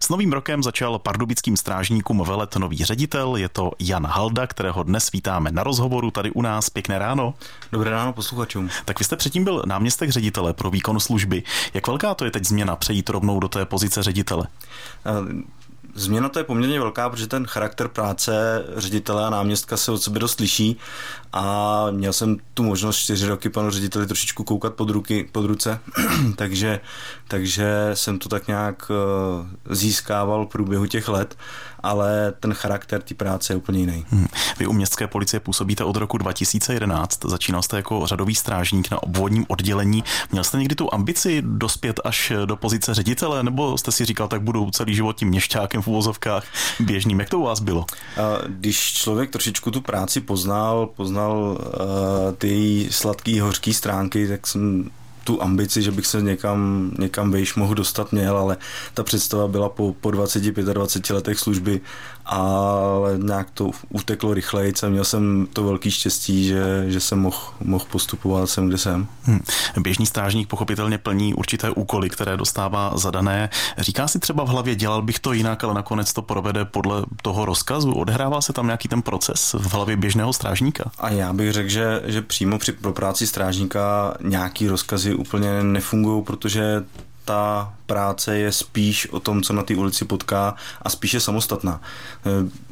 S novým rokem začal pardubickým strážníkům velet nový ředitel, je to Jan Halda, kterého dnes vítáme na rozhovoru tady u nás. Pěkné ráno. Dobré ráno posluchačům. Tak vy jste předtím byl náměstek ředitele pro výkon služby. Jak velká to je teď změna přejít rovnou do té pozice ředitele? Změna to je poměrně velká, protože ten charakter práce ředitele a náměstka se od sebe dost liší a měl jsem tu možnost čtyři roky panu řediteli trošičku koukat pod, ruky, pod ruce, takže, takže jsem to tak nějak eh, získával v průběhu těch let, ale ten charakter té práce je úplně jiný. Hmm. Vy u městské policie působíte od roku 2011, začínal jste jako řadový strážník na obvodním oddělení. Měl jste někdy tu ambici dospět až do pozice ředitele, nebo jste si říkal, tak budu celý život tím měšťákem v uvozovkách běžným. Jak to u vás bylo? Když člověk trošičku tu práci poznal, poznal uh, ty sladký, hořký stránky, tak jsem tu ambici, že bych se někam, někam vejš mohl dostat měl, ale ta představa byla po, po 20-25 letech služby, ale nějak to uteklo rychleji a měl jsem to velký štěstí, že, že jsem mohl, mohl postupovat sem, kde jsem. Hmm. Běžný strážník pochopitelně plní určité úkoly, které dostává zadané. Říká si třeba v hlavě, dělal bych to jinak, ale nakonec to provede podle toho rozkazu. Odehrává se tam nějaký ten proces v hlavě běžného strážníka? A já bych řekl, že, že přímo při, pro práci strážníka nějaký rozkazy úplně nefungují, protože ta práce je spíš o tom, co na té ulici potká a spíš je samostatná.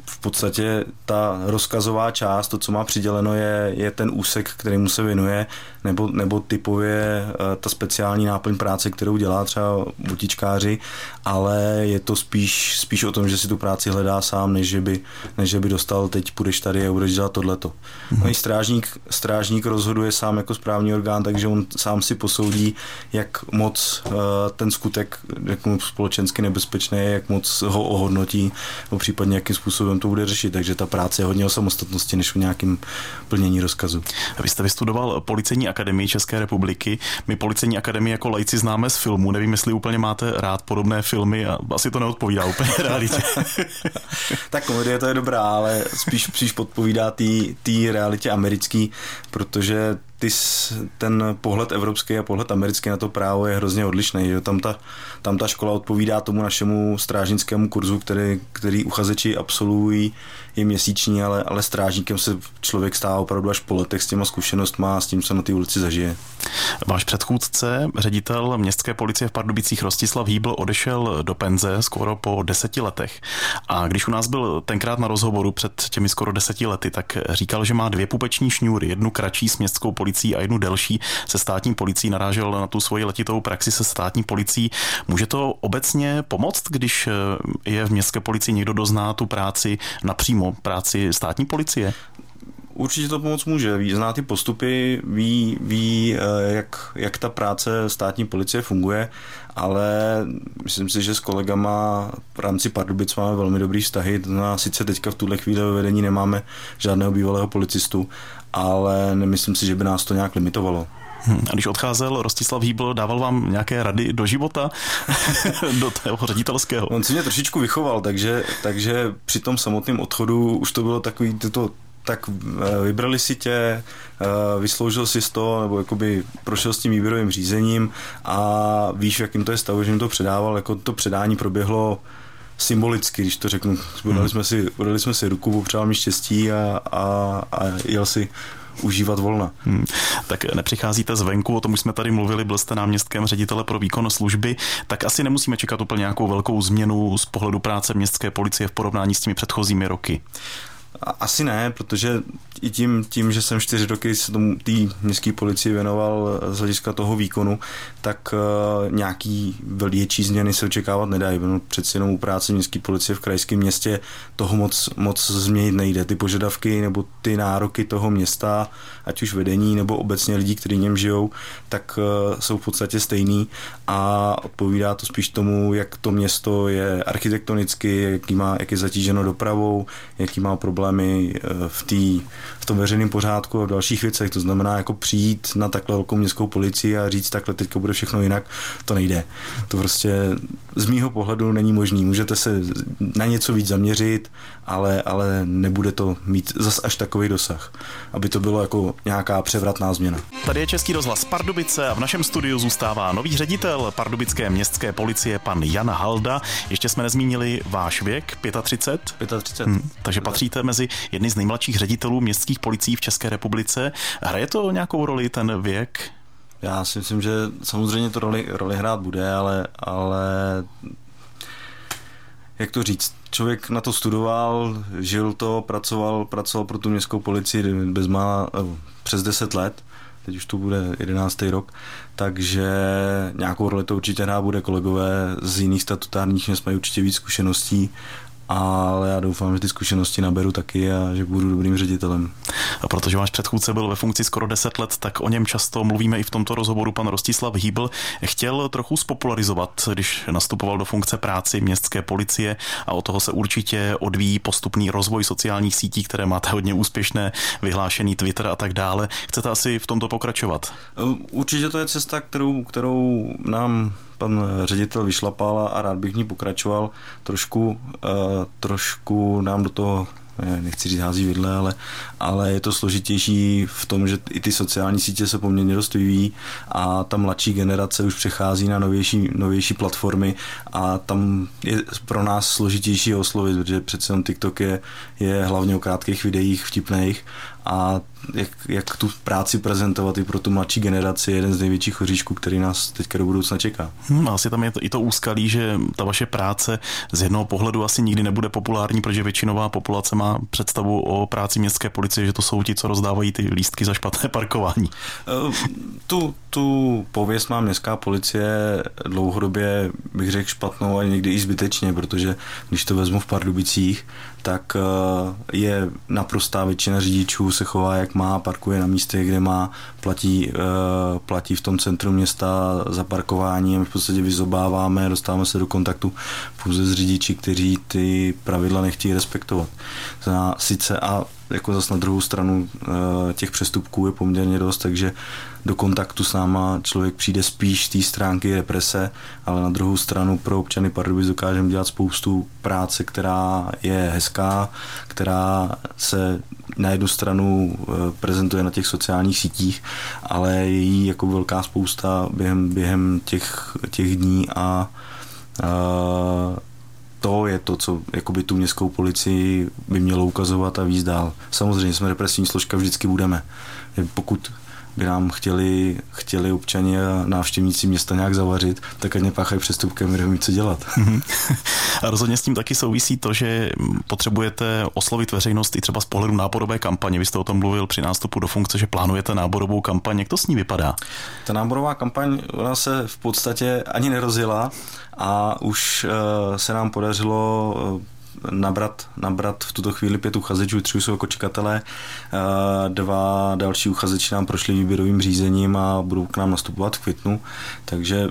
V podstatě ta rozkazová část, to, co má přiděleno, je, je ten úsek, kterýmu se věnuje, nebo, nebo typově eh, ta speciální náplň práce, kterou dělá třeba butičkáři, ale je to spíš, spíš o tom, že si tu práci hledá sám, než že by, než že by dostal, teď půjdeš tady a budeš dělat tohleto. Mm-hmm. No i strážník, strážník rozhoduje sám jako správní orgán, takže on sám si posoudí, jak moc uh, ten skutek jak moc společensky nebezpečný, jak moc ho ohodnotí, nebo případně jakým způsobem to bude řešit. Takže ta práce je hodně o samostatnosti, než o nějakým plnění rozkazu. Vy jste vystudoval policejní akademii České republiky. My policejní akademii jako lajci známe z filmu. Nevím, jestli úplně máte rád podobné filmy a asi to neodpovídá úplně realitě. tak komedie to je dobrá, ale spíš, spíš podpovídá té realitě americký, protože ty, ten pohled evropský a pohled americký na to právo je hrozně odlišný. Že? Tam, ta, tam ta škola odpovídá tomu našemu strážnickému kurzu, který, který uchazeči absolvují, je měsíční, ale, ale strážníkem se člověk stává opravdu až po letech s těma zkušenostma a s tím, co na té ulici zažije. Váš předchůdce, ředitel městské policie v Pardubicích Rostislav Hýbl, odešel do penze skoro po deseti letech. A když u nás byl tenkrát na rozhovoru před těmi skoro deseti lety, tak říkal, že má dvě pupeční šňůry, jednu kratší s městskou policií a jednu delší se státní policií. Narážel na tu svoji letitou praxi se státní policií. Může to obecně pomoct, když je v městské policii někdo dozná tu práci napřímo, práci státní policie? Určitě to pomoc může. Ví, zná ty postupy, ví, ví eh, jak, jak ta práce státní policie funguje, ale myslím si, že s kolegama v rámci Pardubic máme velmi dobrý vztahy. No, sice teďka v tuhle chvíli ve vedení nemáme žádného bývalého policistu, ale nemyslím si, že by nás to nějak limitovalo. Hmm. A když odcházel Rostislav Hýbl, dával vám nějaké rady do života, do toho ředitelského? On si mě trošičku vychoval, takže, takže při tom samotném odchodu už to bylo takový to tak eh, vybrali si tě, eh, vysloužil si to, nebo jakoby prošel s tím výběrovým řízením a víš, jakým to je stavu, že jim to předával, jako to předání proběhlo symbolicky, když to řeknu. Udali hmm. jsme si, udali jsme si ruku, popřál mi štěstí a, a, a jel si užívat volna. Hmm. Tak nepřicházíte zvenku, o tom už jsme tady mluvili, byl jste náměstkem ředitele pro výkon služby, tak asi nemusíme čekat úplně nějakou velkou změnu z pohledu práce městské policie v porovnání s těmi předchozími roky. Asi ne, protože i tím, tím že jsem čtyři roky se tomu té městské policii věnoval z hlediska toho výkonu, tak uh, nějaký větší změny se očekávat nedají. No, přeci jenom u práce městské policie v krajském městě toho moc, moc změnit nejde. Ty požadavky nebo ty nároky toho města, ať už vedení nebo obecně lidí, kteří něm žijou, tak uh, jsou v podstatě stejný a odpovídá to spíš tomu, jak to město je architektonicky, jaký má, jak je zatíženo dopravou, jaký má problém problémy eh, v, tý, v tom veřejném pořádku a v dalších věcech. To znamená jako přijít na takhle velkou městskou policii a říct takhle teďka bude všechno jinak, to nejde. To prostě z mýho pohledu není možný. Můžete se na něco víc zaměřit, ale, ale nebude to mít zas až takový dosah, aby to bylo jako nějaká převratná změna. Tady je Český rozhlas Pardubice a v našem studiu zůstává nový ředitel pardubické městské policie, pan Jan Halda. Ještě jsme nezmínili váš věk, 35? 35. Hmm, takže patříte mezi jedny z nejmladších ředitelů městských policií v České republice. Hraje to nějakou roli ten věk? Já si myslím, že samozřejmě to roli, roli hrát bude, ale, ale jak to říct, člověk na to studoval, žil to, pracoval, pracoval pro tu městskou policii bezmála eh, přes 10 let, teď už to bude 11. rok, takže nějakou roli to určitě hrát bude kolegové z jiných statutárních měst mají určitě víc zkušeností ale já doufám, že ty zkušenosti naberu taky a že budu dobrým ředitelem. A protože váš předchůdce byl ve funkci skoro 10 let, tak o něm často mluvíme i v tomto rozhovoru. Pan Rostislav Hýbl chtěl trochu spopularizovat, když nastupoval do funkce práci městské policie a o toho se určitě odvíjí postupný rozvoj sociálních sítí, které máte hodně úspěšné, vyhlášený Twitter a tak dále. Chcete asi v tomto pokračovat? Určitě to je cesta, kterou, kterou nám pan ředitel vyšlapal a rád bych v ní pokračoval. Trošku, uh, trošku nám do toho nechci říct hází vidle, ale, ale je to složitější v tom, že i ty sociální sítě se poměrně dost vyvíjí a ta mladší generace už přechází na novější, novější platformy a tam je pro nás složitější oslovit, protože přece jen TikTok je, je hlavně o krátkých videích vtipných a jak, jak tu práci prezentovat i pro tu mladší generaci je jeden z největších oříšků, který nás teďka do budoucna čeká. Hmm, asi tam je to, i to úskalí, že ta vaše práce z jednoho pohledu asi nikdy nebude populární, protože většinová populace má představu o práci městské policie, že to jsou ti, co rozdávají ty lístky za špatné parkování. Eh, tu, tu pověst má městská policie dlouhodobě, bych řekl, špatnou a někdy i zbytečně, protože když to vezmu v Pardubicích, tak eh, je naprostá většina řidičů se chová jak má, parkuje na místě, kde má, platí, eh, platí v tom centru města za parkování my v podstatě vyzobáváme, dostáváme se do kontaktu pouze s řidiči, kteří ty pravidla nechtějí respektovat. Sice a jako zase na druhou stranu eh, těch přestupků je poměrně dost, takže do kontaktu s náma člověk přijde spíš z té stránky represe, ale na druhou stranu pro občany Pardubic dokážeme dělat spoustu práce, která je hezká, která se na jednu stranu eh, prezentuje na těch sociálních sítích, ale je jí jako velká spousta během, během těch, těch dní a, a to je to, co jakoby tu městskou policii by mělo ukazovat a víc dál. Samozřejmě jsme represivní složka, vždycky budeme. Pokud by nám chtěli, chtěli občani a návštěvníci města nějak zavařit, tak ať nepáchají přestupkem, budeme mít co dělat. a rozhodně s tím taky souvisí to, že potřebujete oslovit veřejnost i třeba z pohledu náborové kampaně. Vy jste o tom mluvil při nástupu do funkce, že plánujete náborovou kampaň. Jak to s ní vypadá? Ta náborová kampaň, ona se v podstatě ani nerozjela a už uh, se nám podařilo uh, nabrat, nabrat v tuto chvíli pět uchazečů, tři jsou jako čekatelé, uh, dva další uchazeči nám prošli výběrovým řízením a budou k nám nastupovat v květnu, takže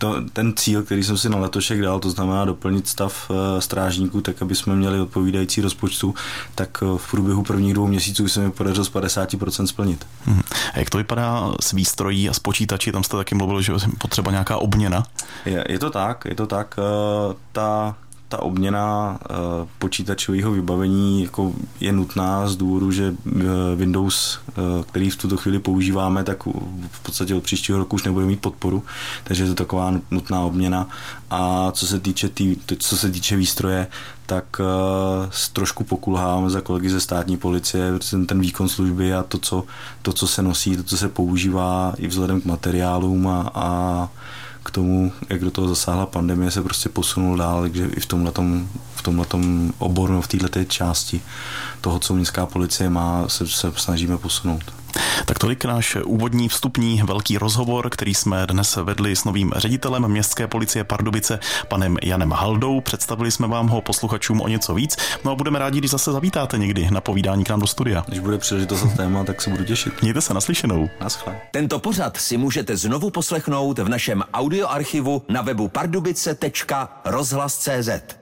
to, ten cíl, který jsem si na letošek dal, to znamená doplnit stav strážníků, tak aby jsme měli odpovídající rozpočtu, tak v průběhu prvních dvou měsíců se mi podařilo z 50% splnit. Hmm. A jak to vypadá s výstrojí a s počítači? Tam jste taky mluvil, že potřeba nějaká obměna. Je, je to tak, je to tak. Ta ta obměna eh, počítačového vybavení jako je nutná z důvodu, že eh, Windows, eh, který v tuto chvíli používáme, tak v podstatě od příštího roku už nebude mít podporu, takže je to taková nutná obměna. A co se týče, tý, co se týče výstroje, tak trošku pokulháváme za kolegy ze státní policie, ten, ten výkon služby a to co, to, co se nosí, to, co se používá i vzhledem k materiálům a, a k tomu, jak do toho zasáhla pandemie, se prostě posunul dál, takže i v tomhletom, v tomhletom oboru, v této části toho, co městská policie má, se, se snažíme posunout. Tak tolik náš úvodní vstupní velký rozhovor, který jsme dnes vedli s novým ředitelem městské policie Pardubice, panem Janem Haldou. Představili jsme vám ho posluchačům o něco víc. No a budeme rádi, když zase zavítáte někdy na povídání k nám do studia. Když bude příležitost za téma, tak se budu těšit. Mějte se naslyšenou. Naschle. Tento pořad si můžete znovu poslechnout v našem audioarchivu na webu pardubice.rozhlas.cz.